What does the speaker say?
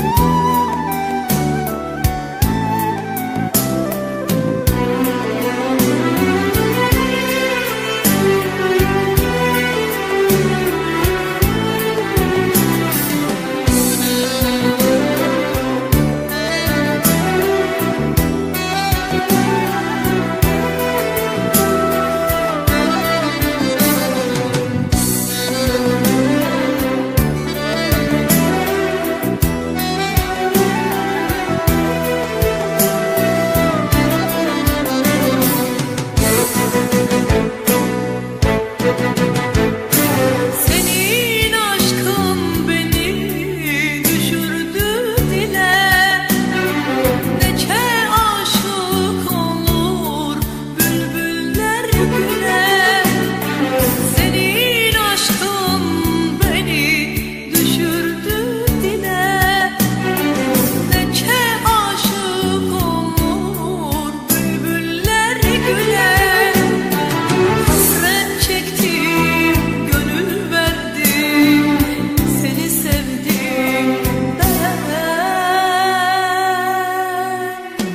Música